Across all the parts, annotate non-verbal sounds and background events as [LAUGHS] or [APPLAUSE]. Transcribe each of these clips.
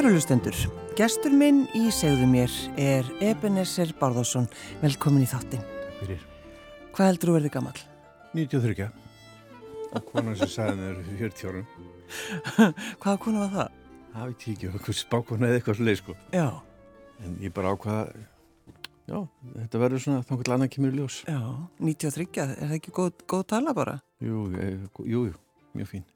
Kærulustendur, gestur minn í segðu mér er Ebenezer Bárðarsson. Velkomin í þáttin. Fyrir Hvað heldur þú verði gammal? 93 og konan sem sagði mér 40 árum [LAUGHS] Hvaða konu var það? það veit ég ekki, eitthvað spákona eða eitthvað sluðið sko Já, en ég bara ákvaða já, þetta verður svona þannig að annan kemur í ljós já, 93, er það ekki góð, góð tala bara? jú, jú, jú, mjög fín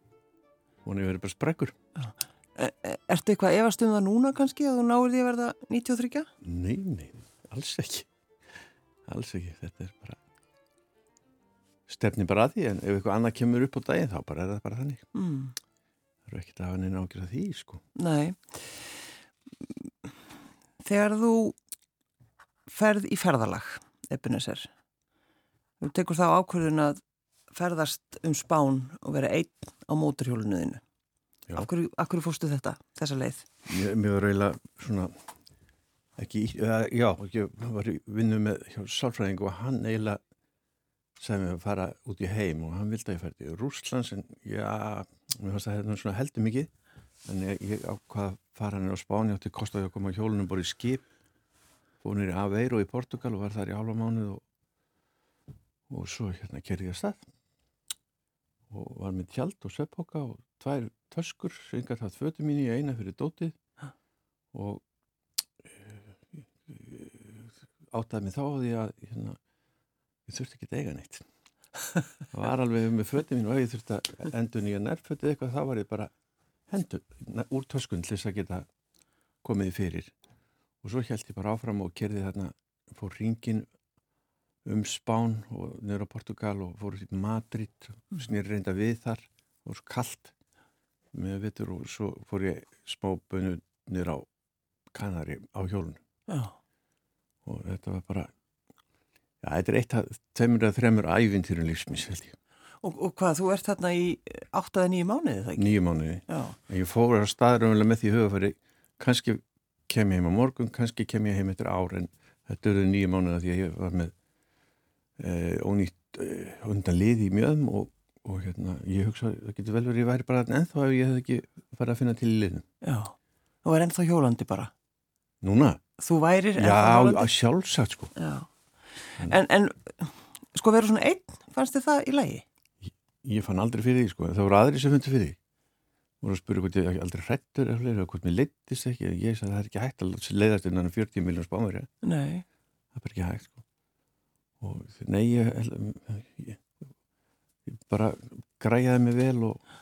hann er verið bara sprekkur e ertu eitthvað efast um það núna kannski að þú náir því að verða 93? nei, nei, alls ekki alls ekki, þetta er bara stefni bara að því en ef eitthvað annað kemur upp á daginn þá bara er það bara þannig Mm. það eru ekkert að hafa neina ágjörða því sko Nei. Þegar þú ferð í ferðalag, Ebenezer, þú tekur þá ákvörðun að ferðast um spán og vera einn á móturhjólunuðinu. Já. Af hverju, af hverju fórstu þetta, þessa leið? Mér, mér var eiginlega svona ekki, eða, já, ég var í vinnu með hjá sálfræðing og hann eiginlega sagði mér að fara út í heim og hann vildi að ég færi í Rússlands en já, mér fannst að þetta svona heldur mikið en ég, ég ákvað að fara hann á Spáni átti kostaði að koma á hjólunum bara í skip fór nýri Aveiro í Portugal og var þar í halva mánuð og, og svo hérna kerði ég að stað og var með tjald og svepphoka og tvær töskur sem ég gæti haft fötu mín í eina fyrir dótið. Og uh, áttaði mig þá á því að hérna, ég þurfti ekki að eiga neitt. Það var alveg með fötu mín og ef ég þurfti að endur nýja nærfötu eitthvað þá var ég bara hendur úr töskun til þess að geta komið fyrir. Og svo held ég bara áfram og kerði þarna fór ringin um Spán og á Portugal og fór í Madrid sem ég reynda við þar og svo kallt með vitur og svo fór ég smá bönu niður á Kanari á hjólun Já. og þetta var bara já, þetta er eitt af tveimur eða þremur ævintýrun lífsmins held ég, Og, og hvað, þú ert þarna í 8-9 mánuði, það ekki? nýju mánuði Já. en ég fór á staður með því hugafæri kannski kem ég heim á morgun kannski kem ég heim eftir ár en þetta eru nýju mánuði því að ég var með eh, ónýtt eh, undan lið í mjöðum og, og hérna, ég hugsa að það getur vel verið ég væri bara ennþá ef ég hef ekki farið að finna til í liðnum Já. Þú er ennþá hjólandi bara. núna, Þú værir ennþá já, hjólandi? að sjálfsagt sko Já. En, en sko vera svona einn, fannst þið það í lagi? ég fann aldrei fyrir því sko, það voru aðri sem fundu fyrir því voru að spyrja hvort ég aldrei hrættur eða hvort mér leittist ekki ég sagði að það er ekki hægt að leiðast innan um 40 miljón spámur það er bara ekki hægt sko. Og nei ég, ég, ég bara græjaði mig vel og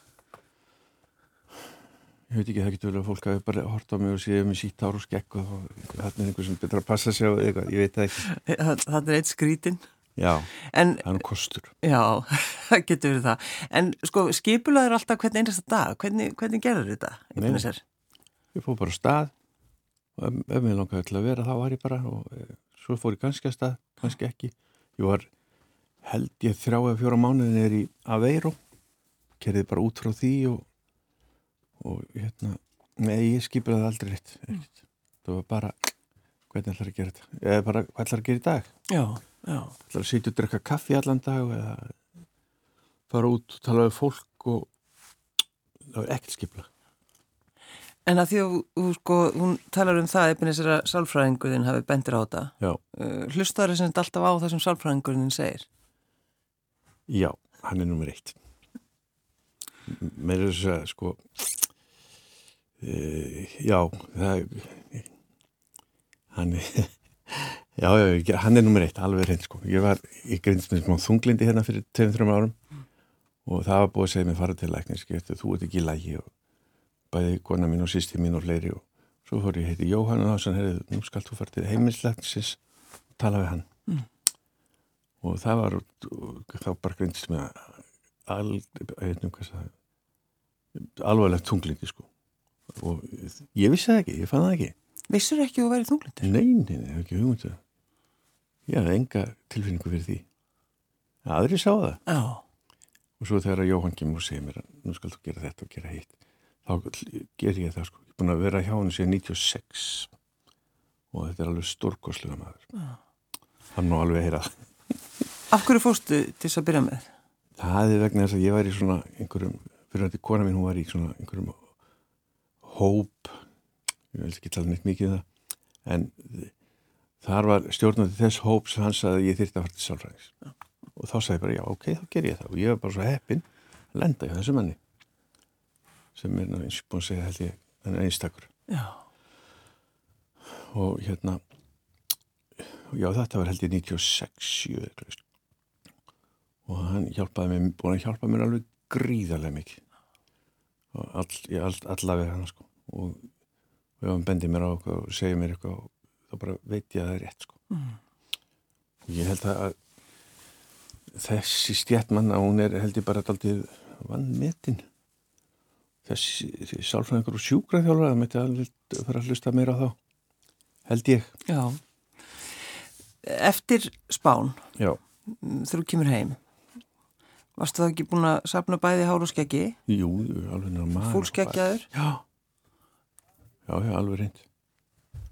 ég veit ekki það getur vel að fólk hafi bara hort á mig og séð með sítt ár og skekk og það er einhver sem betur að passa sig á eitthvað, ég veit það ekki Það er eitt skrítin. já, En það er nú kostur Já, [LAUGHS] það getur verið það. En sko, skipulaður alltaf hvern einasta dag. Hvernig, hvernig gerður þetta? Nei. Ég fór bara á stað og ef, ef mér langaði til að vera þá var ég bara og e, svo fór ég kannski að stað, kannski ekki ég var held ég þrjá eða fjóra mánuðin er í Aveiro. Kerði bara út frá því og, og hérna nei, ég skipaði það aldrei rétt ekkert. það var bara hvernig ætlar að gera þetta? Eða bara hvað ætlar að gera í dag? Já, já. ætlar að sitja og drekka kaffi allan dag eða fara út og tala við fólk og það var ekkert skipla En að því að þú sko, hún talar um það Ebenezer að sálfræðingurinn hafi bendir á þetta. já Uh, hlustar þess að alltaf á það sem sálfræðingurinn segir. Já, hann er nummer eitt. Mér er þess að sko e, já, það hann er [LAUGHS] já, já, hann er nummer eitt, alveg reynd sko. Ég var í grindst með smá þunglindi hérna fyrir 2-3 árum og það var búið að segja mér fara til læknis, getur þú ert ekki í lægi og bæði kona mín og sýsti mín og fleiri og svo fór ég heiti Jóhann og þá sann, heyrðu, nú skalt þú fara til heimilislæknisins og tala við hann. Og það var þá bara grindst með al, það, alvarlegt tunglindi sko. Og ég vissi það ekki, ég fann það ekki. Vissur ekki að þú væri þunglindur? nei, nei, nei, ekki hugmyndu ég hafði enga tilfinningu fyrir því. Aðri sá það. Já, og svo þegar Jóhann kemur og segir mér nú skal þú gera þetta og gera hitt þá ger ég það sko. Ég er búin að vera hjá hann síðan 96 og þetta er alveg stórkoslega maður. Hann má alveg heyra það. Af hverju fórstu til þess að byrja með? Það er vegna þess að ég var í svona einhverjum, fyrir að þetta kona mín hún var í svona einhverjum hóp. Ég vil ekki tala neitt mikið um það. En þar var stjórnandi þess hóps hans að ég þyrtti að fara til sálfræðings. Og þá sagði ég bara já ok, þá ger ég það. Og ég var bara svo heppin að lenda í þessu manni sem er eins og búin að segja held ég en einstakur Já. og hérna já þetta var held ég 96 7 og hann hjálpaði mér búin að hjálpa mér alveg gríðarlega mikið og all, ég all, allavega hann sko og ef hann bendir mér á eitthvað og segir mér eitthvað þá bara veit ég að það er rétt sko. mm. og ég held að þessi stjættmann að hún er held ég bara alltaf vannmetin þessi, þessi sálfræðingur og sjúkraþjálfur það mætti að fara að hlusta meira á þá held ég Já Eftir spán Já. þegar þú kemur heim varstu það ekki búin að sapna bæði hár og skeggi? Jú, alveg normal Fúlskeggjaður? Já Já, já, alveg reynd.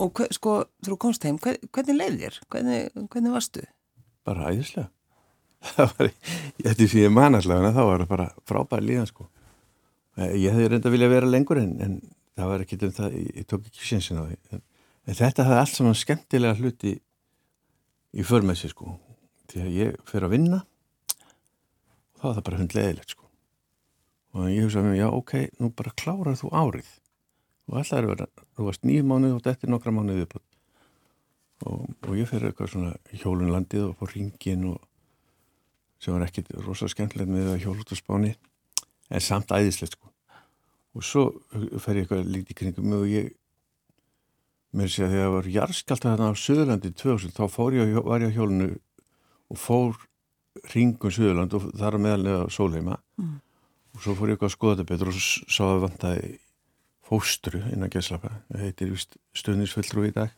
Og hver, sko, þú komst heim, hver, hvernig leið þér? Hvernig, hvernig varstu? Bara æðislega. [LAUGHS] Það var, ég ætti því að man allavega, þá var það bara frábæri líðan, sko. Ég hefði reynda viljað vera lengur en, en það var ekki um það, ég, ég tók ekki sjensin á því. En, en þetta hafði allt svona skemmtilega hluti í förmessi, sko. Því að ég fyrir að vinna þá var það bara hundleðilegt, sko. Og ég hugsaði mér, já, ok, nú bara klárar þú árið og alltaf er verið, þú varst nýjum mánuð og þetta er nokkra mánuð viðbútt og, og ég fyrir eitthvað svona hjólunlandið og fór ringin og sem var ekkit rosalega skemmtilegt með að hjóla út á spáni en samt æðislegt sko og svo fer ég eitthvað lítið kringum og ég mér sé að þegar það var jarskalt að þarna á Suðurlandi 2000 þá fór ég, var ég á hjólunu og fór ringum Suðurland og þar meðalega sólheima mm. og svo fór ég eitthvað að skoða þetta betur og svo sá að vantaði fóstru innan Gesslapa, það heitir stöðnisfulltrú í dag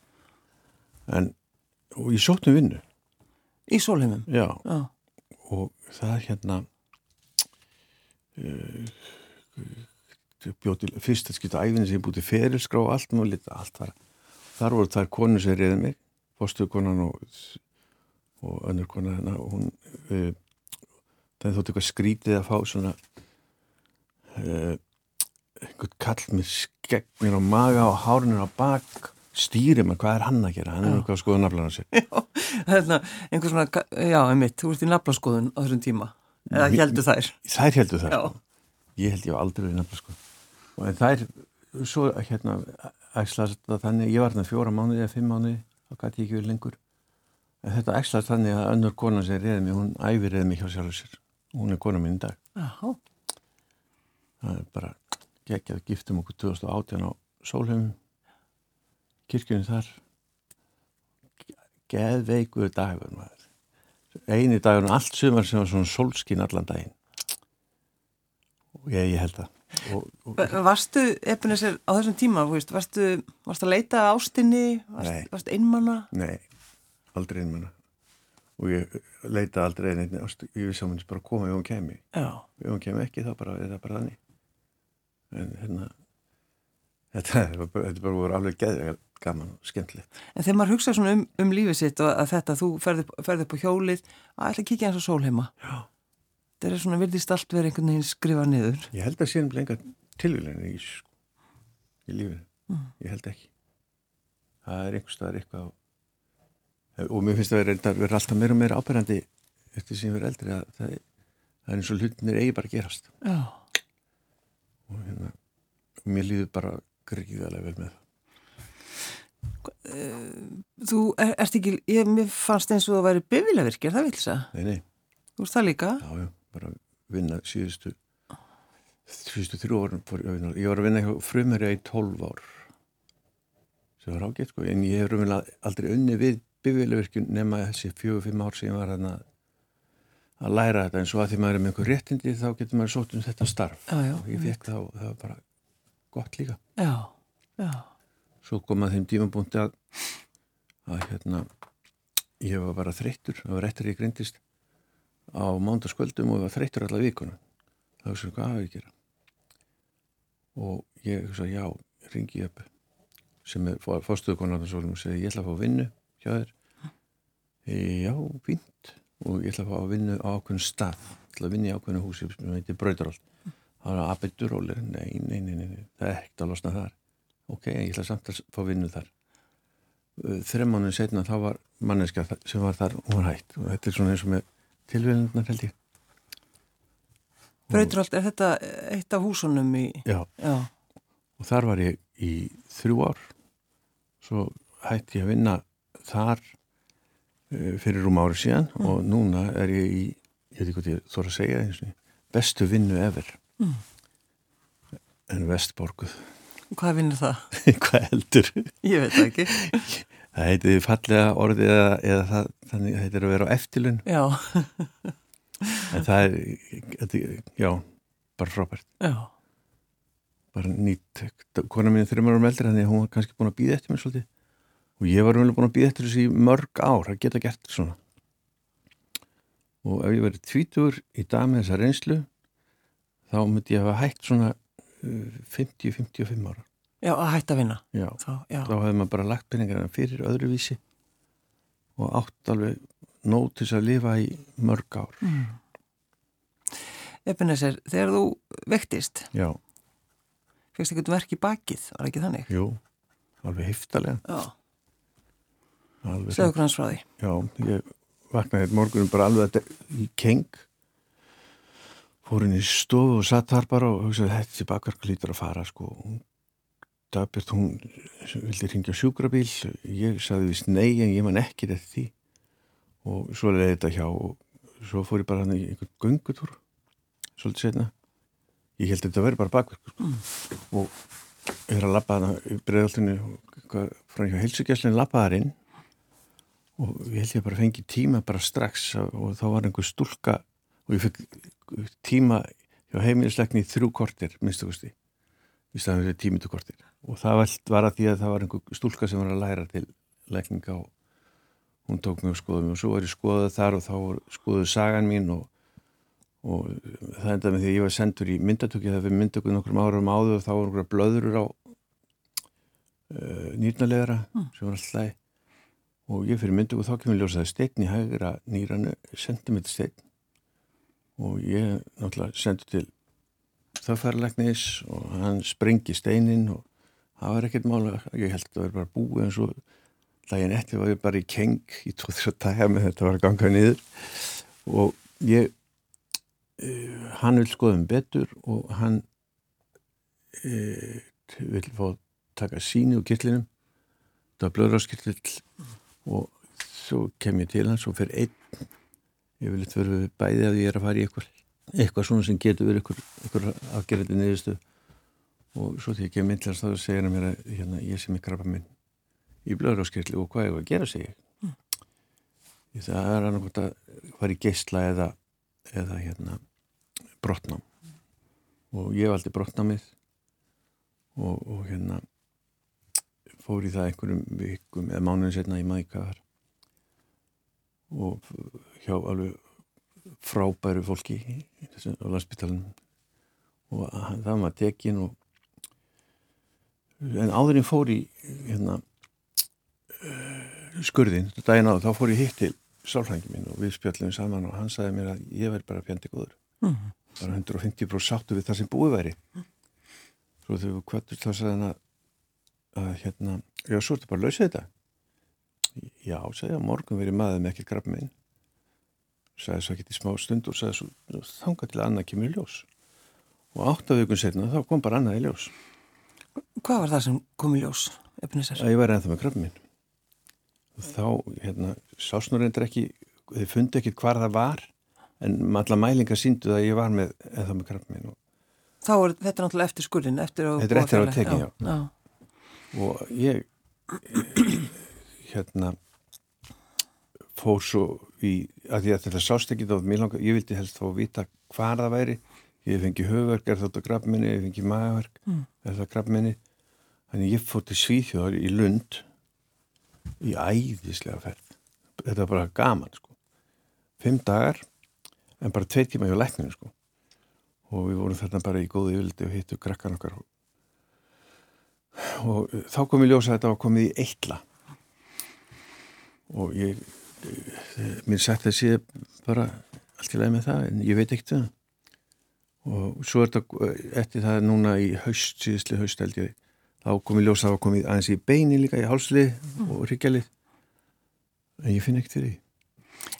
en og ég sóttum vinnu Í sólheimum? Já, Já. og það er hérna uh, bjóti fyrst að skilta æfinni sem búti ferilskrá og allt og lita, allt var þar voru þær konur sem reyði mig fóstukonan og og önnur konar hérna. Og hún uh, það þótt eitthvað skrítið að fá svona uh, einhvern kall með skegnir á maga og hárunir á bak. Stýri maður, hvað er hann að gera? Hann er eitthvað að skoða naflana sér. [LAUGHS] Já, hérna, einhver svona, já, einmitt, þú ert í naflaskoðun á þessum tíma, eða heldur þær? Þær heldur þær, sko. Ég held ég á aldrei í naflaskoðun. Og þær, svo, hérna, ægslast það þannig, ég var þarna fjóra mánuði eða fimm mánuði, þá gæti ég ekki verið lengur. En þetta ægslast þannig að önnur konan sem reyði mig, hún æfirriði mig hjá sjálfur sér. Hún er konan mín í dag. Já. Það er bara geggjað giftum okkur 2018 á Sólheim kirkjunni þar geðveikur dagur maður. Eini dagur og allt sumar sem var svona sólskinn allan daginn. Og ég, ég held það og, og, Varstu, Ebenezer, á þessum tíma veist, varstu, varstu að leita ástinni? Varstu, varstu einmanna? Nei, aldrei einmanna og ég leita aldrei einmanna ég vissi að hún bara koma ef hún kemi Já. ef hún kemi ekki þá bara, er það bara þannig. En hérna þetta [LAUGHS] er bara, bara alveg geðvega gaman og skemmtilegt. En þegar maður hugsa um, um lífið sitt og að þetta, þú ferði, ferði upp á hjólið að ætla að kíkja eins og sólheima Já. þetta er svona, vilðist allt verið einhvern veginn skrifa niður Ég held að sé um lengar tilvíðlega í, í lífinu mm. ég held ekki það er einhver staðar eitthvað og mér finnst það að vera alltaf meira og meira ábærandi eftir sem ég verið eldri að það, það er eins og hlutinir eigi bara gerast Já og hérna, mér líður bara gríðarlega vel með það. Þú er, ert ekki, ég, mér fannst eins og að væri bevilavirkir, það vil það? Nei, nei. Þú veist það líka? Já, já, bara vinna síðustu, síðustu þrjú orðin, ég var að vinna frumherja í tólf ár, sem var ágætt, sko, en ég hef aldrei unni við bevilavirkjum nema þessi fjögur-fimm ár sem ég var hérna að læra þetta, en svo að því maður er með einhver réttindi þá getur maður sótt um þetta starf já, já, og ég fekk það og það var bara gott líka. Já, já. Svo kom að þeim tímabúndi að, að hérna, ég var bara þreyttur, það var réttur ég grindist á mándaskvöldum og ég var þreyttur allar vikuna. Það var svona, hvað hafa ég að gera? Og ég sagði, já, ringi upp sem er fórstuðukonar og segi, ég ætla að fá vinnu hjá þér. Já, fínt og ég ætla að fá að vinna á ákveðinu stað ég ætla að vinna í ákveðinu húsi sem heitir Braudaráld það var að aðbyrtu rólir nei, nei, nei, nei, það er ekkert að losna þar ok, ég ætla samt að fá vinnu þar. Þreim mánuðin setna þá var manneska sem var þar og var hægt og þetta er svona eins og með tilvægundar held ég. Brauturholt, er þetta eitt af húsunum í... Já. Já, og þar var ég í þrjú ár. Svo hætti ég að vinna þar uh, fyrir rúm ári síðan. Mm. og núna er ég í ég veit ekki hvað ég þóra að segja bestu vinnu ever. Mm. en vestborguð hvað vinnur það? [LAUGHS] hvað heldur? Ég veit það ekki. [LAUGHS] það heiti fallega orðið eða, eða það, þannig að þetta er að vera á eftirlun Já, en það er, já bara frábært, já, bara nýtt kona mín þreymar árum eldri, þannig að hún var kannski búin að býða eftir mér svolítið. Og ég var umvel búin að býða eftir þessi í mörg ár að geta gert svona. Og ef ég verið tvítur í dag með þessa reynslu þá myndi ég hafa hægt svona 50-55 ára já, að hætta að vinna. já, Þá, já, þá hefði maður bara lagt peningar fyrir öðruvísi og átt alveg þess að lifa í mörg ár mm. Ebenezer, þegar þú vektist, já, fegst eitthvað verk í bakið, var ekki þannig? jú, alveg heftalega segðu okkur hans frá því. Já, ég vaknaði morgunum bara alveg í keng fór inn í stofu og satt þar bara og hugsaði þetta bakverk lítur að fara sko. Dagbjörn, hún vildi ringja sjúkrabíl. Ég sagði vist nei en ég man ekki þetta því. Og svo leiði þetta hjá og svo fór ég bara hann í einhvern göngutúr svolítið setna ég held að þetta veri bara bakverk sko. og ég er að labba hana í breiðaltinu frá hjá heilsugjæslinn labba þar inn. Og ég held ég bara fengi tíma bara strax og þá var einhver stúlka og ég fekk tíma hjá heimilisleikni í þrjú kortir minnstu kosti. Í staðan fyrir tímitu kortir og það var, að því að það var einhver stúlka sem var að læra til leikninga og hún tók mig og skoði mig. Og svo var ég skoðað þar og þá var skoðuð sagan mín og, og það endaði með því að ég var sendur í myndatöki það fyrir myndatöku nokkrum árum áður og þá var einhverja blöðurur á uh, nýrnalegara sem var alltaf og ég fyrir og þá kemur ljósaði steinn í hægra nýranu sentimetersteinn og ég náttúrulega sendu til þaðfærlegnis og hann sprengi steinin og það var ekkert mála, ég held að það var bara búið en svo daginn eftir var ég bara í keng í tóð þess að dagja með þetta var að ganga niður. Og ég uh, hann vil skoðum betur og hann uh, vil fá taka síni úr kirtlinum. Það var blöðráskirtill og svo kem ég til hans og fyrir einn ég vil eitthvað verið bæði að ég er að fara í eitthvað, eitthvað svona sem getur verið eitthvað, eitthvað afgerðið niðurstu og svo því inn til hans þá segir hann mér að hérna, ég sem er krabba minn í blöðráskirtli og hvað ég var að gera sig mm. það er hann að fara í geysla eða, eða hérna brotnám og ég valdi brotnámið og, og hérna fór í það einhverjum vikum eða mánuðin setna í maður og hjá alveg frábæru fólki á landsbytalanum og það var tekin og en áðurinn fór í hérna skurðin, daginn áður, þá fór ég hitt til sálfrængi mín og við spjallum saman og hann sagði mér að ég verði bara fjandi góður. Mm. bara 150% sáttu við það sem búið væri. Svo þegar við kvöttur þá sagði hann að, að hérna, já svo ertu bara að lausa þetta já, að morgun verið maður með ekki graf megin sagði svo ekki til smá stund og sagði svo þanga til að annað kemur í ljós og áttaðugum setna þá kom bara annað í ljós Hvað var það sem kom í ljós, að ég væri ennþá með graf megin og þá, hérna, sásnur endur ekki þið fundi ekki hvar það var en allar mælingar síndu að ég var með ennþá með graf megin og Þá er þetta náttúrulega eftir skurðin, eftir. Þetta er eftir að tekið, já. já. og ég hérna fór svo í að því að þetta sást ekki þá ég vildi helst þá vita hvað það væri. Ég fengi höfverk, er þetta grafminni ég fengi magaverk, Mm. er þetta grafminni þannig ég fór til Svíþjóðar í Lund í æðislega ferð. Þetta var bara gaman sko. Fimm dagar en bara tvei tíma hjá lækninu sko. Og við vorum þarna bara í góðu yfirldi og hittu krakkan okkar. Og, og þá kom ég ljósa að þetta var komið í eitla og ég mér sagt að sé bara allt í leið með það en ég veit ekkert um það. Og svo er þetta eftir það núna í haust, síðustli haust held ég þá komið ljós að komið aðeins í beini líka í hálslið mm. og ríkjalið en ég finn ekkert fyrir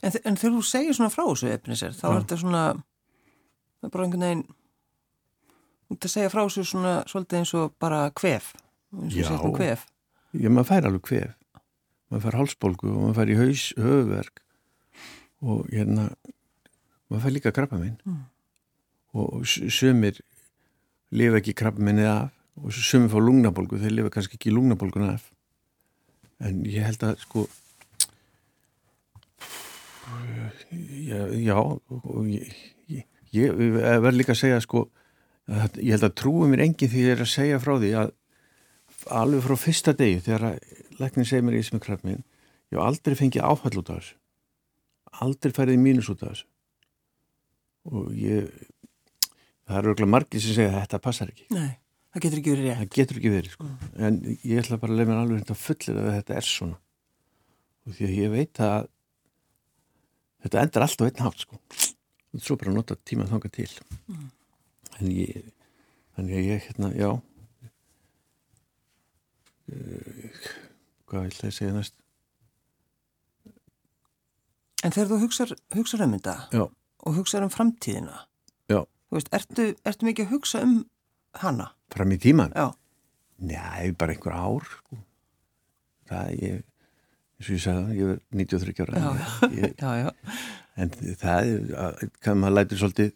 En, en þegar þú segir svona frá þessu efnisir, þá Já. er þetta svona það er bara einhvern veginn þú ert að segja frá þessu svona svolítið eins og bara kvef eins og setjum kvef. Já, maður fær alveg kvef maður fær hálsbólgu og maður fær í haus, höfuverk og hérna maður fær líka krabba minn mm. og sömur lifa ekki krabba minni af og sömur fá lungnabólgu, þeir lifa kannski ekki lungnabólgun af en ég held að sko Já, já og ég, ég, ég verð líka að segja sko, að ég held að trúi mér enginn því ég er að segja frá því að alveg frá fyrsta degi þegar læknin segir mér í sem er krafminn ég hef aldrei fengið áfall út af þessu. Aldrei færið mínus út af þessu. Og ég það eru örgulega margir sem segja að þetta passar ekki. Nei, það getur ekki verið rétt. Það getur ekki verið sko. Mm. en ég ætla bara að lefa mér alveg hérna fullir að þetta er svona. Og því að ég veit að þetta endur alltaf einn hátt sko. Og svo bara nota tíma þanga til. Mm. en ég þannig að ég hérna, já. Uh, hvað vil það segja næst En þegar þú hugsaður hugsa um þetta já. og hugsaður um framtíðina já. þú veist, ertu, ertu mikið að hugsa um hana? Fram í tíman? Já Nei, bara einhver ár sko. það er eins og ég sagði, ég er 93 ára já, ég, já, já. en það er, kann maður læti svolítið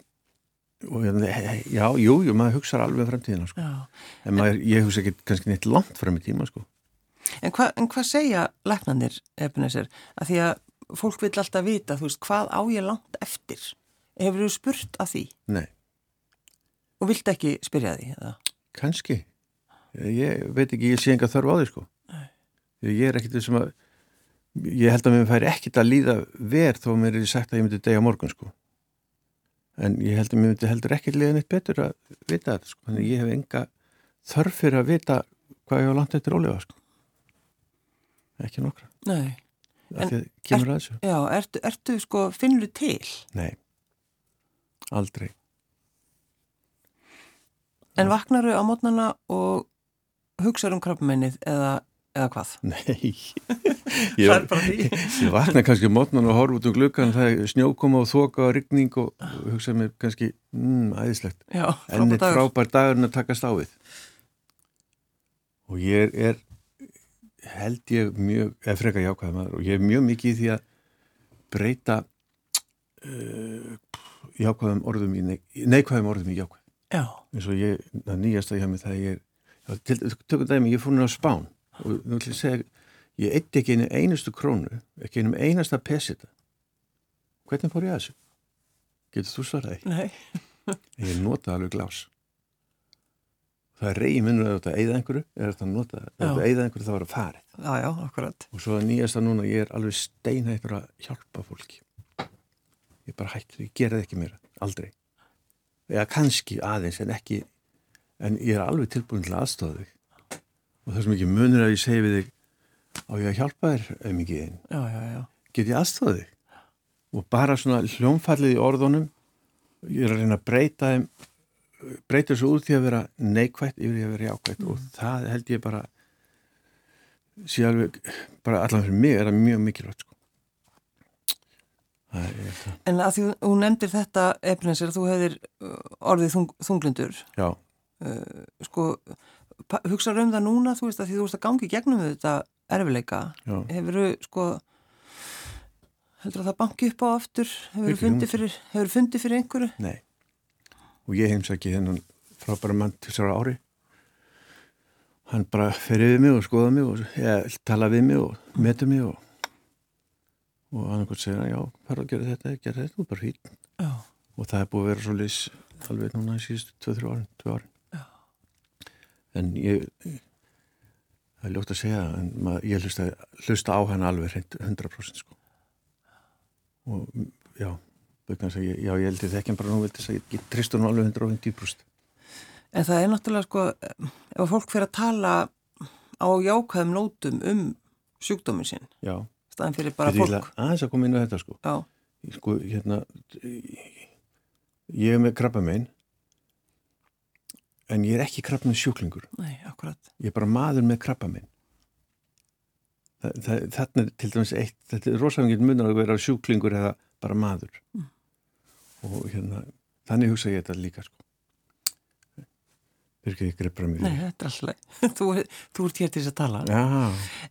og hérna, já, jú, jú, maður hugsa alveg um framtíðina sko. en maður, ég hugsa ekki kannski neitt langt fram í tíma sko. En, hva, en hvað segja læknandir, Ebenezer, að því að fólk vil alltaf vita, þú veist, hvað á ég langt eftir? Hefur þú spurt að því? Nei. Og vilt ekki spyrja því? Kanski. Ég veit ekki, ég sé enga þörf á því, sko. Nei. Ég er ekkit þessum að ég held að mér fær ekkit að líða verð þó mér er sagt að ég myndi degja morgun sko en ég held að mér myndi heldur ekkit líða neitt betur að vita þetta sko þannig ég hef enga þörf fyrir að vita hvað ég á langt eftir ólega sko ekki nokkra. Nei. En, er, Já, ertu, ertu sko finnur þú til? Nei, aldrei. En vaknar þú á mótnana og hugsaður um krabbmennið eða eða hvað? Nei, [LAUGHS] ég, ég vakna kannski mótnan og horf út um glukkan, það er snjókoma og þoka og ryggning og, og hugsa mér kannski, mmm, æðislegt, en þetta frábær dagurinn að taka stáðið. Og ég er, held ég mjög, eða freka jákvæða maður, og ég er mjög mikið í því að breyta uh, jákvæðum orðum í neikvæðum orðum í jákvæð. Já. eins og ég, það nýjast að ég haf með það ég er, til, tökum dæmi, ég fór nú á spán og þú ætlum að segja ég eitt ekki einu einustu krónu ekki einu einasta pesita hvernig fór ég að þessu? Getur þú svaraði? Nei Ég nota alveg glás það er reyði minnur að þetta eða einhverju er þetta nota, þetta eða einhverju þá er að fara Já, já, akkurat. Og svo að nýjast að núna ég er alveg steinhættur að hjálpa fólki. Ég er bara hættur, ég gera það ekki mér aldrei. Eða kannski aðeins en ekki en ég er alveg tilbúin til aðstofa þig. Og það er svo mikið munur að ég segi við þig á ég að hjálpa þér ef mikið einn get ég aðstofað þig? Og bara svona hljónfallið í orðunum ég er að reyna að breyta þeim breyta þessu út því að vera neikvægt yfir því að vera jákvægt mm. og það held ég bara alveg bara allan fyrir mig er það mjög mikilvægt sko. En að því hún nefndir þetta efninsir þú hefðir uh, orðið þung, þunglindur. Já. Uh, sko hugsaður um það núna þú veist að því þú veist að gangi gegnum þetta erfileika hefur þú sko heldur að það banki upp á aftur? Hefur þú fundið fyrir, fundi fyrir einhverju? Nei og ég heims ekki þennan frábæra mann til þessara ári hann bara ferið við mig og skoða mig og ég, tala við mig og meta mig og og hann ekkert segja já, fara að gera þetta, gera þetta og bara fín já. og það er búið að vera svo lis alveg núna í síðustu 2-3 árin, 2 árin. En ég það er ljótt að segja en mað, ég hlusta, hlusta á hann alveg 100% sko. Og já, ég, já ég held ég þekkjum bara nú ég, ég tristu hann alveg 110% En það er náttúrulega sko ef fólk fyrir að tala á jákvæðum nótum um sjúkdóminn sinn já. staðan fyrir bara fyrir fólk. aðeins að koma inn á þetta sko, sko hérna, ég er með krabba megin en ég er ekki krabba minn sjúklingur. Nei, akkurat. Ég er bara maður með krabba minn þarna er til dæmis eitt þetta er rosalega munar að vera sjúklingur eða bara maður. Mm. Og hérna, þannig hugsa ég þetta líka sko. Nei, þetta er alltaf [LAUGHS] þú, þú ert hér til þess að tala. Já.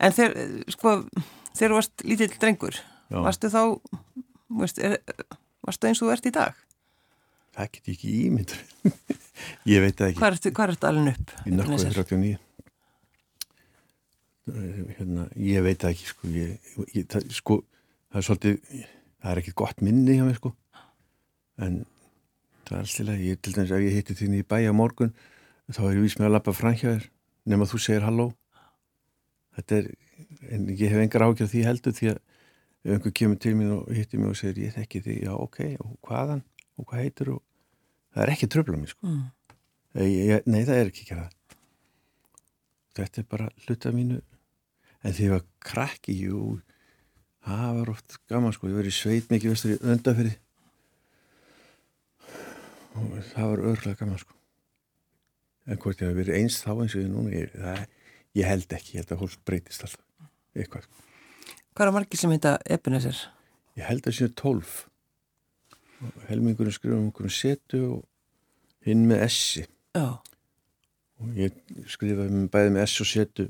En þegar, sko, þegar þú varst lítill drengur Já. varstu þá veist, er, varstu eins og þú ert í dag? Það get ég ekki ímyndur [LAUGHS] Ég veit það ekki. Hvað er þetta alveg upp? Í nökkuð 39 hérna, ég veit það ekki sko, ég, ég, það, sko það er svolítið, það er ekkert gott minni hjá mig sko en það er alltaf, ég til dæmis ef ég hitti þín í bæja morgun þá er ég vís með að lappa fram hjá þér nema þú segir halló. Þetta er, en ég hef engar ágjörð því heldur því að ef einhver kemur til mér og hittir mér og segir ég þekki því, já ok, og hvaðan? Og hvað heitur og það er ekki tröfla mér sko. Mm. ég, nei það er ekki ekki það þetta er bara hluta mínu. En því að ég var krakki jú, það var oft gaman sko, ég var í sveit mikið vestur í öndafyrir og það var örgulega gaman sko en hvort ég hef verið einst þá eins og ég núna ég, það, ég held ekki, ég held að hólk breytist alltaf eitthvað sko. Hvað er margir sem heita Ebenezer? Ég held að séu tólf helmingurinn skrifum um setu og hinn með essi Já. og ég skrifaði bæði með ess og setu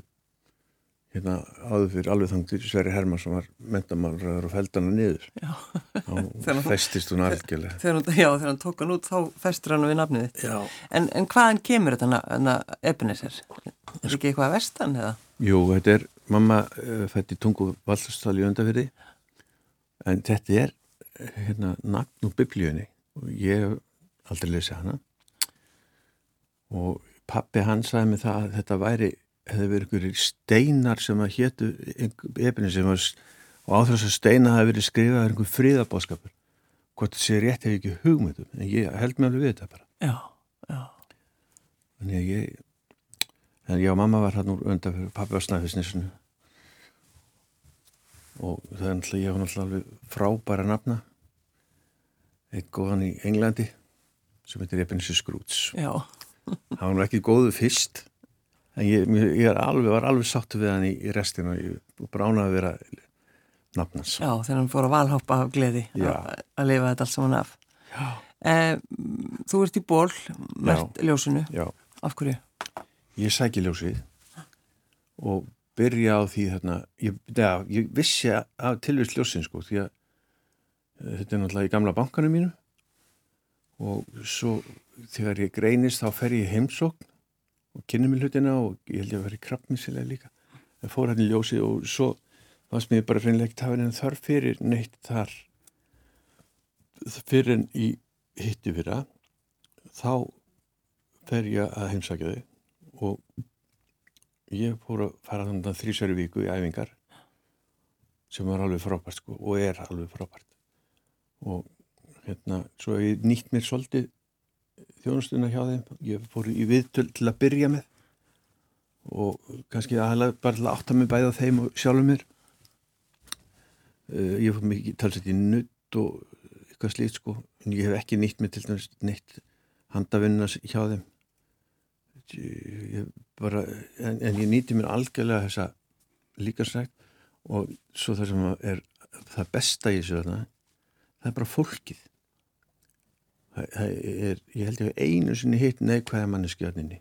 hérna áður fyrir alveg þangtir Sverri Hermann sem var mentamálraður og feldana niður. Þá [LAUGHS] festist hún algjörlega. Já, þegar hann tók hann út þá festur hann við nafniði en, en hvaðan kemur þetta Ebenezer? Er ekki eitthvað að vestan eða? Jú, þetta er mamma uh, fætt í tungu vallastali öndafyrði en þetta er hérna nafn og biblíunni. Og ég hef aldrei lesið hana. Og pappi hann sagði mig það að þetta væri hefði verið ykkur steinar sem að héttu efni sem var og á þess að steina hafi verið skrifað einhver fríðabóðskapur hvort það sé rétt hefur ekki hugmyndum en ég held mér alveg við þetta bara. Já, já. Að ég en já, mamma var hann úr undan fyrir pappi á snæfisnisinu og það er náttúrulega ég var náttúrulega alveg frábæra nafna. Eitt góðan í Englandi sem heitir Ebenezer Scrooge. Já. Það var ekki góðu fyrst en ég, ég alveg, var alveg sáttu við hann í, í restinu og ég bránaði að vera nafnans. Já, þegar hann fór að valhoppa af gleði að, að lifa þetta allt saman af. Eh, þú ert í ból, mert ljósinu. Já. Af hverju? Ég sæki ljósið og byrja á því þarna, ég, ja, ég vissi af tilvist ljósin sko, því að uh, þetta er náttúrulega í gamla bankanum mínu og svo þegar ég greinist þá fer ég heimsókn og kynni mér hlutina og ég held ég að vera í krabbmísilega líka. En fór hann í ljósi og svo fannst mér bara reynilega ekki tafinn en þarf fyrir neitt þar. Fyrir en í hitti fyrra þá fer ég að heimsækja þau og ég fór að fara þannig að þrísverju viku í æfingar sem var alveg frábært sko og er alveg frábært. Og hérna svo hef ég nýtt mér svolítið þjónustuna hjá þeim. Ég fór í viðtöl til að byrja með og kannski aðalega bara til að átta mig bæða þeim og sjálfur mér. Uh, ég fór mikið talsett í nutt og eitthvað slíkt sko. En ég hef ekki nýtt mig til dæmis neitt handavinna hjá þeim. Ég bara en, en ég nýtti mér algjörlega þessa líkarsrækt og svo það sem er það besta í þessu það er bara fólkið er, ég held ég einu sinni hitt neikvæða manneskjöðninni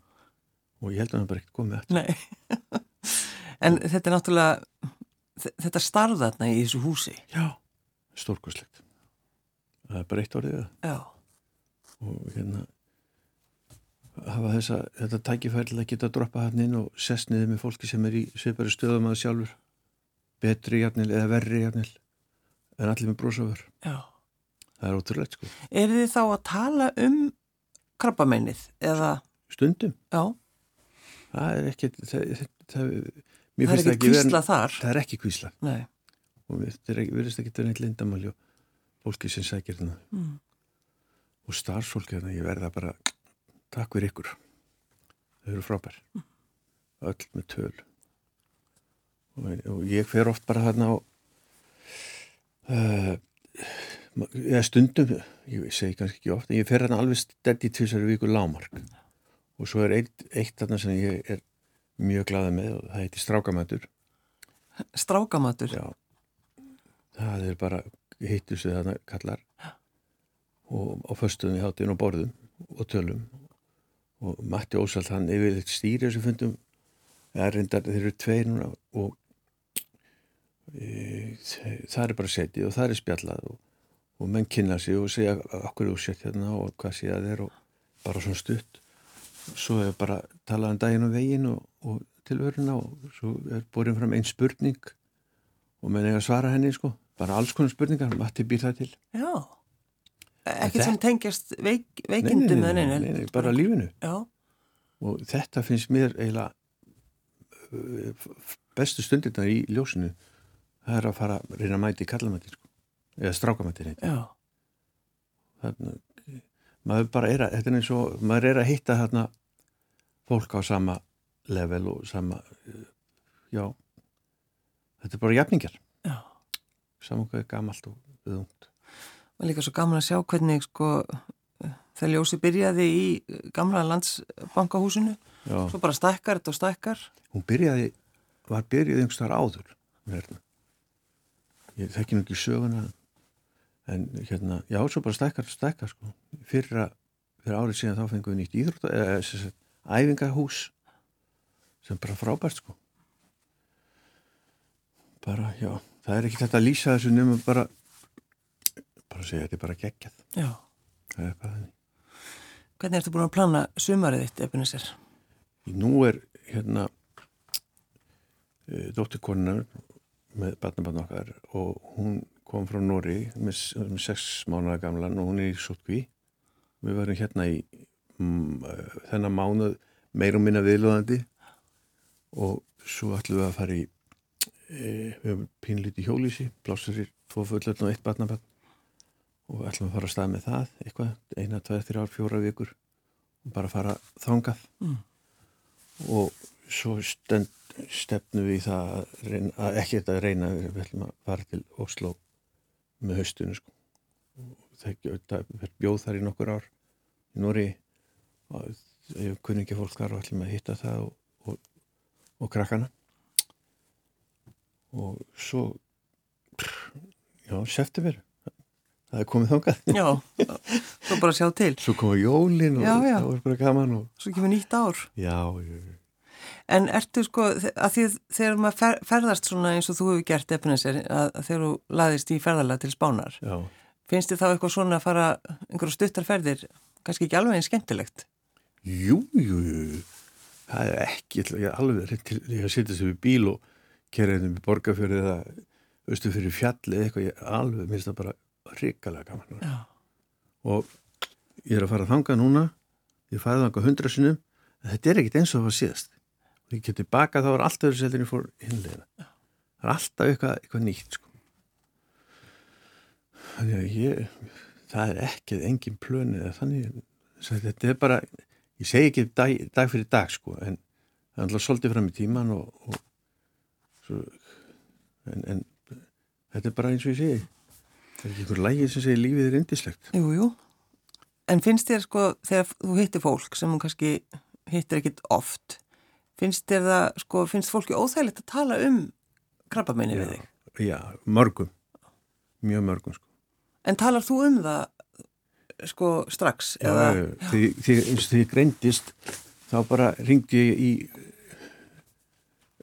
og ég held að hann bara ekkert komið eftir Nei, [LAUGHS] en þetta er náttúrulega þetta starða þarna í þessu húsi. Já, stórkoslegt það er bara eitt orðið Já. Og hérna hafa þessa, þetta tækifærlega að geta að droppa hann inn og sessniði með fólki sem er í sveipari stöðum að sjálfur. Betri hjarnil eða verri hjarnil en allir með brósofur Já það er ótrúlega sko. Er þið þá að tala um krabbamennið eða? Stundum. Já. Það er ekki, það, það, það er ekki kvísla þar. Það er ekki kvísla. Nei. Og við verðist ekki til neitt lindamáli og fólki sem sækir þarna. Mm. Og starfsfólki þarna, ég verða bara, takk fyrir ykkur. Þau eru frábær. Mm. Öll með töl. Og, og ég fer oft bara þarna á uh, eða stundum, ég segi kannski ekki ofta, ég fer hérna alveg steddi tvisari viku lámark og svo er eitt, eitt þarna sem ég er mjög glada með og það heiti Strákamatur. Strákamatur? Já. Það er bara hittu sig þarna kallar. Og á föstunni háttinn og borðum og tölum. Og Matti Ósald hann yfir stýri þessu fundum. Það er reyndar, þeir eru tveir núna og e, það er bara setið og það er spjallað og, og menn kynna sig og segja okkur úr sett hérna og hvað sé að þeir og bara svona stutt. Svo er bara talað um daginn og veginn og, og tilvöruna og svo er búin fram einn spurning og menn eiga að svara henni sko. Bara alls konar spurningar, Matti býr það til. Já, ekkert sem tengjast veik, veikindum nei, nei, nei, nei, bara lífinu. Já. og þetta finnst mér eiginlega uh, bestu stundirna í ljósinu. Það er að fara að reyna að mæti kallamæti sko. Eða strákamæti þannig maður bara er að, þetta er eins og maður er að hitta þarna fólk á sama level og sama já þetta er bara jafningar já. Saman hvað er gamalt og viðungt er líka svo gaman að sjá hvernig sko það ljósi byrjaði í gamla landsbankahúsinu Já. svo bara stækkar þetta og stækkar. Hún byrjaði, var byrjaði einhverstaðar áður hérna. ég þekki ekki söguna en hérna, já, svo bara stækkar stækkar sko, fyrra fyrir árið síðan þá fengum við nýtt íþrótt eða æfingahús sem bara frábært sko. Bara, já það er ekki þetta að lýsa þessu nefnum bara bara að segja að þetta er bara geggjað. Já. Er bara Hvernig ertu búin að plana sumarið þitt, Ebenezer? Nú er hérna e, dóttirkonar með barnabarn okkar og hún kom frá Nóri með, með sex mánuða gamlan og hún er í Sottkví við varum hérna í mm, e, þennan mánuð meirum minna viðlóðandi og svo ætlum við að fara í e, við hefum pínlíti hjólísi blássarir, tvo fullöldn og eitt barnabann og ætlum að fara að stað með það eitthvað, eina, tveið, þrjár, fjóra vikur og bara fara þángað mm. og svo stend, stefnum við það að, reyna, að ekki þetta að reyna við ætlum að fara til Oslo með haustunum sko. það bjóð þar í nokkur ár í Nóri og ég kunni ekki fólk þar og ætlum að hitta það og, og, og krakkana. Og svo já, september. Það er komið þangað. Já, svo bara sjá til. Svo komið jólin og já, já. það var bara gaman og... Svo kemur nýtt ár. Já, já En ertu sko, að því þegar maður fer, ferðast svona eins og þú hefur gert epinesir, að, að þegar þú laðist í ferðarlega til spánar, já. finnst þið þá eitthvað svona að fara einhverju stuttarferðir, kannski ekki alveg einn skemmtilegt? Jú, jú, jú, það er ekki, ég er alveg, ég setja sér við bíl og kerðinum í borgarfjörði eða austu fyrir fjalli eða eitthvað, ég alveg minnst það bara ríkalega gaman Já. og ég er að fara að þanga núna ég fæði þanga hundra sinum en þetta er ekkit eins og það var síðast og ég geti baka þá er allt öðru seldin ég fór hinlega það er alltaf eitthvað, eitthvað nýtt sko. þannig að ég það er ekkið engin plöni þannig. Þetta er bara ég segi ekki dag, dag fyrir dag sko en það er alltaf svolítið fram í tíman og, og Svo, en, en þetta er bara eins og ég segi. Það er ekki einhver lægið sem segir lífið er indislegt Jú, jú, en finnst þér sko þegar þú hittir fólk sem hún kannski hittir ekkit oft finnst þér það, sko, finnst fólki óþægilegt að tala um krabbamenni við þig? Já, mörgum mjög mörgum sko En talar þú um það sko strax? Já, því ég greindist þá bara ringdi ég í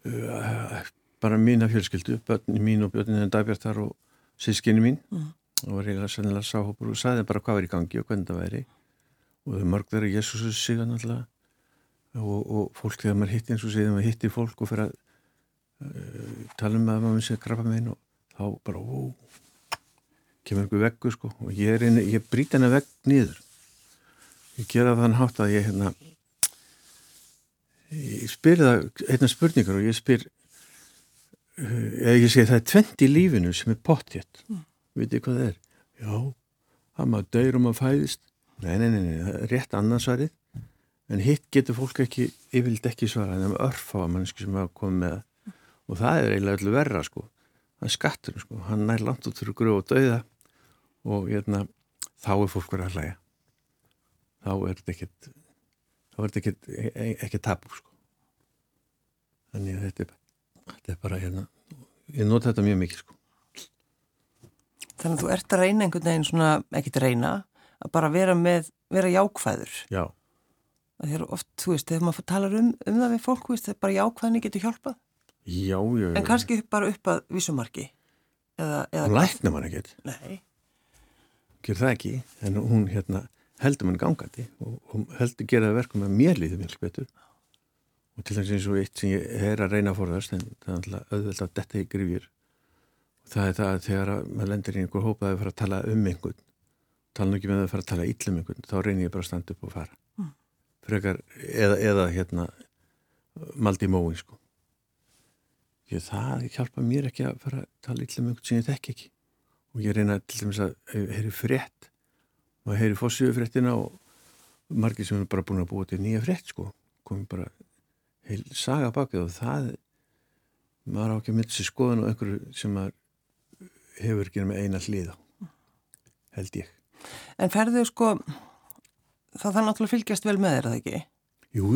uh, bara mína fjölskyldu, börni mín og börnin dagbjartar og sískinni mín mm. og var eiginlega sannilega sáhópur og saði bara hvað var í gangi og hvernig það væri og mörg verið Jésús síðan alltaf og, og fólk þegar maður hitti eins og síðan maður hitti fólk og fyrir að uh, tala um að maður sé að grafa með einn og þá bara ó, kemur einhver veggu sko. Og ég ég bríti hennar vegg nýður ég gera þann hátt að ég hérna ég spyr það einna spurningar og ég spyr eða ég segi það er tvent í lífinu sem er pottjett mm. veitir hvað það er? Já, það maður döyr um að fæðist. Nei, nei, nei, nei, rétt annarsvarið en hitt getur fólk ekki yfirlt ekki svara en það er örf á að mannsku sem hafa komið með og það er eiginlega öllu verra sko. Er skattur sko, hann nær langt út fyrir gröð og dauða og hérna, þá er fólk verið að hlæga þá er þetta ekkert það var ekki, ekki tapu sko. þannig að þetta er, þetta er bara hérna, ég nota þetta mjög mikið sko. Þannig að þú ert að reyna einhvern veginn svona, ekkert reyna að bara vera með, vera jákvæður. Já Er oft, þú veist, þegar maður talar um, um það við fólk, veist, það er bara jákvæðinni getur hjálpað. Já, já, já. En kannski bara upp að vissumarki eða, eða Og lækna mann ekkert. Nei. Ger það ekki, en hún hérna heldur mann gangandi og, og heldur geraði verkum að mér líði mjög betur. Og til þess eins og eitt sem ég er að reyna að forðast en það er alltaf auðvitað að detta í grifjur það er það að þegar maður lendir í einhver hópaði að fara að tala um einhvern tala nú ekki með að fara að tala íllum einhvern þá reynir ég bara að standa upp og fara. Frekar, eða, eða hérna maldi í móin sko. Ég, það hjálpa mér ekki að fara að tala íllum einhvern sem ég þekk ekki. Og ég reyna til dæmis að heyri frétt og heyri fórsíðu fréttina og margir sem er bara búin að búa til nýja frétt sko. Komið bara heil saga bakið og það maður á ekki að mynda sér skoðan og einhverju sem hefur ekki með eina hlýða held ég. En ferðu sko það þannig náttúrulega fylgjast vel með þér að ekki? Jú,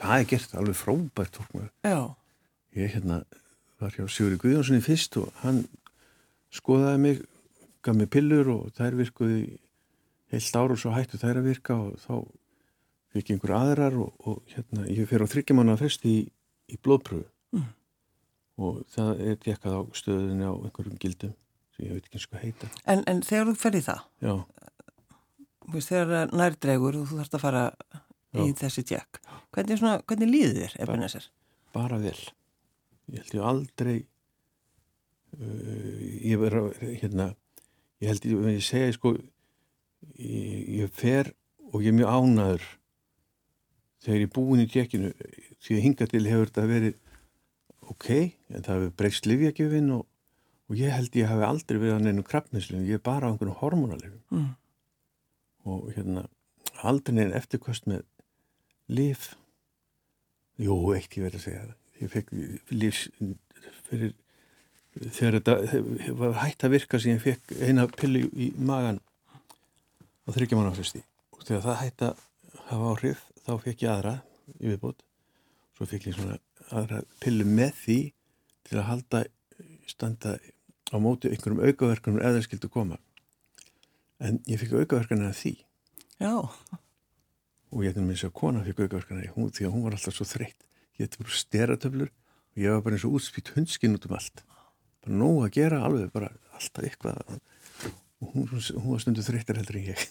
það er gert alveg frábært ég hérna var hjá Sigurði Guðjónssoni fyrst og hann skoðaði mig gaf mig pillur og þær virkuði heilt ára og svo hættu þær að virka og þá fikk einhver aðrar og, og hérna ég fer á þryggjamanna fest í, í blóðpröfu mm og það er dekkað á stöðunni á einhverjum gildum sem ég veit ekki eins og heita. En, en þegar þú ferði það, Já. Veist, þegar nærdregur og þú þarfst að fara Já. í þessi tjekk, hvernig, hvernig líður þér Ebenezer? Bara vel. Ég held ég aldrei, uh, ég verður, hérna, ég held ég, ég segja, sko, ég, ég fer og ég er mjög ánaður þegar ég er búin í tjekkinu, því að hinga til hefur þetta verið ok, en það hefur breyst livjagjöfin og, og ég held ég hafi aldrei verið á neinu krabbmislinu, ég er bara á einhvern hormonalifin mm. Og hérna aldrei neina eftirkvöst með liv jú, eitt ég verið að segja það. Ég fekk livs fyrir þegar þetta var hægt að virka sem ég fekk eina pilli í magan á þryggjamanafresti og þegar það hægt að hafa áhrif þá fekk ég aðra í viðbót. Svo fekk ég svona aðra pillu með því til að halda standa á móti einhverjum aukaverkunum eða skildu koma en ég fikk aukaverkunum að því. Já. Og ég ætti með þess að kona fikk aukaverkunum því. Að hún var alltaf svo þreytt. Ég ætti bara steratöflur og ég var bara eins og útspýtt hundskinn út um allt. Bara nóg að gera alveg bara alltaf eitthvað. Og hún, hún var stundu þreyttar heldur en ég. [LAUGHS]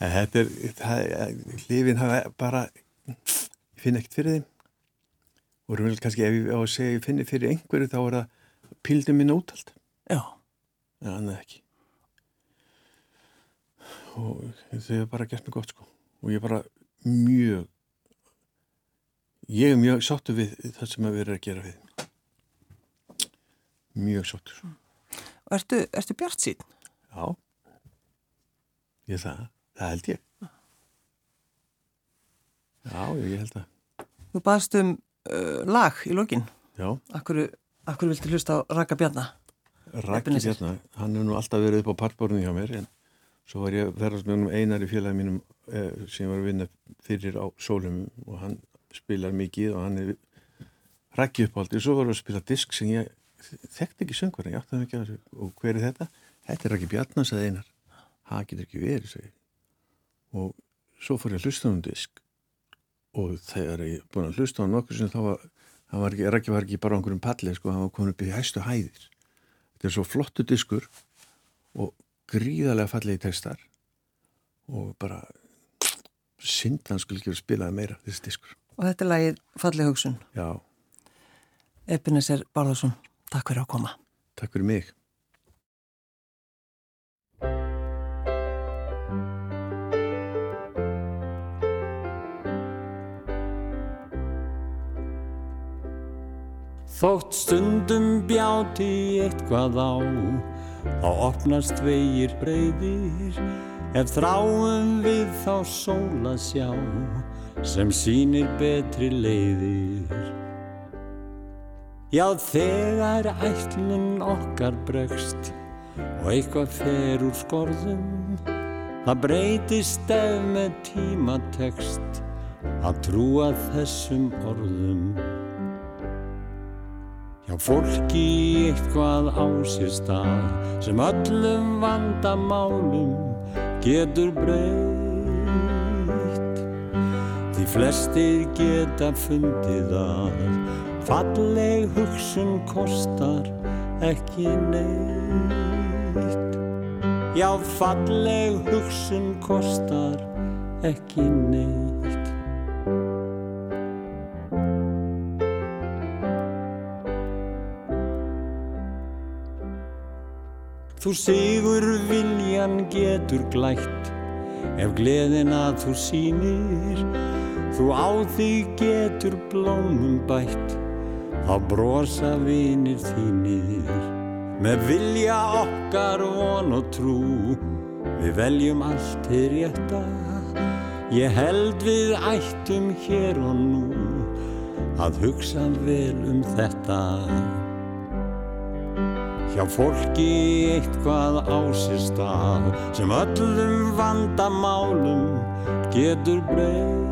Þetta er, er lífin hafa bara ég finn ekkert fyrir þeim. Og eru vel kannski ef ég á að segja ég finni fyrir einhverju þá er það pildum minn útald já. En annað ekki og þau hefur bara gert mig gott sko og ég er bara mjög ég er mjög sáttu við það sem við erum að gera við mjög sáttu og ertu, ertu bjart sín? já ég það, það held ég Já, ég held að. Þú baðst um uh, lag í lokin. Já. Akkur, akkur vilti hlusta á Raka Bjarnar? Raki Bjarnar, hann hefur nú alltaf verið upp á partbórnu hjá mér en svo var ég verðast með um einar í félagi mínum eh, sem var að vinna fyrir á sólum og hann spilar mikið og hann er Raki uppáldi og svo var við að spila disk sem ég þekkti ekki söngvar, ég átti það ekki að þessu og hver er þetta? Þetta er Raki Bjarnar, sagði einar. Það getur ekki verið, segi. Og svo fór ég að hlusta um disk og þegar ég búin að hlusta á nokkur sem þá var, var ekki, Rækki var ekki bara á einhverjum palli sko, hann var komin upp í hæstu hæðir þetta er svo flottu diskur og gríðarlega fallegi textar og bara syndan skulle ekki verið spilaði meira þessi diskur. Og þetta er lagið Falli hugsun. Já. Ebenezer Barðarsson, takk fyrir að koma. Takk fyrir mig. Þótt stundum bjáti eitthvað á, þá opnast vegir breyðir, ef þráum við þá sóla sjá, sem sínir betri leiðir. Já þegar ætlun okkar bregst og eitthvað fer úr skorðum, Það breytist ef með tíma tekst að trúa þessum orðum hjá fólki eitthvað á sér stað sem öllum vandamálum getur breytt. Því flestir geta fundið að falleg hugsun kostar ekki neitt. Já falleg hugsun kostar ekki neitt Þú sigur viljan getur glætt ef gleðin að þú sínir þú á þig getur blómum bætt þá brosa vinir þínir. Með vilja okkar von og trú við veljum allt til rétta. Ég held við ættum hér og nú að hugsa vel um þetta hjá fólki eitthvað á sér stað sem öllum vandamálum getur breytt.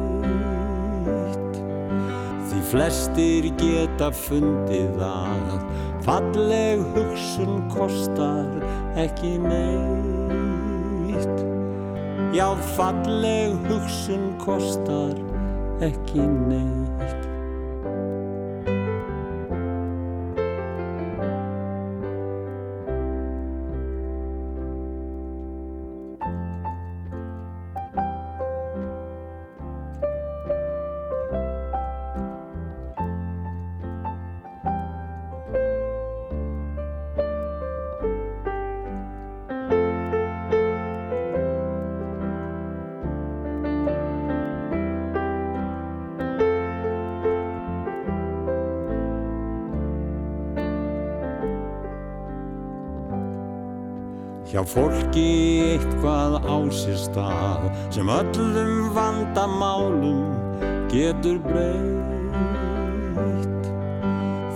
Því flestir geta fundið að falleg hugsun kostar ekki neitt. Já falleg hugsun kostar ekki neitt hjá fólki eitthvað á sér stað sem öllum vandamálum getur breytt.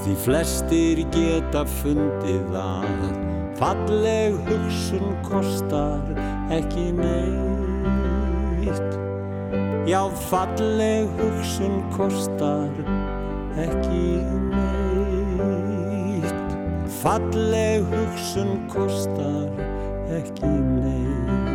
Því flestir geta fundið að falleg hugsun kostar ekki neitt. Já falleg hugsun kostar ekki neitt. Falleg hugsun kostar ekki neitt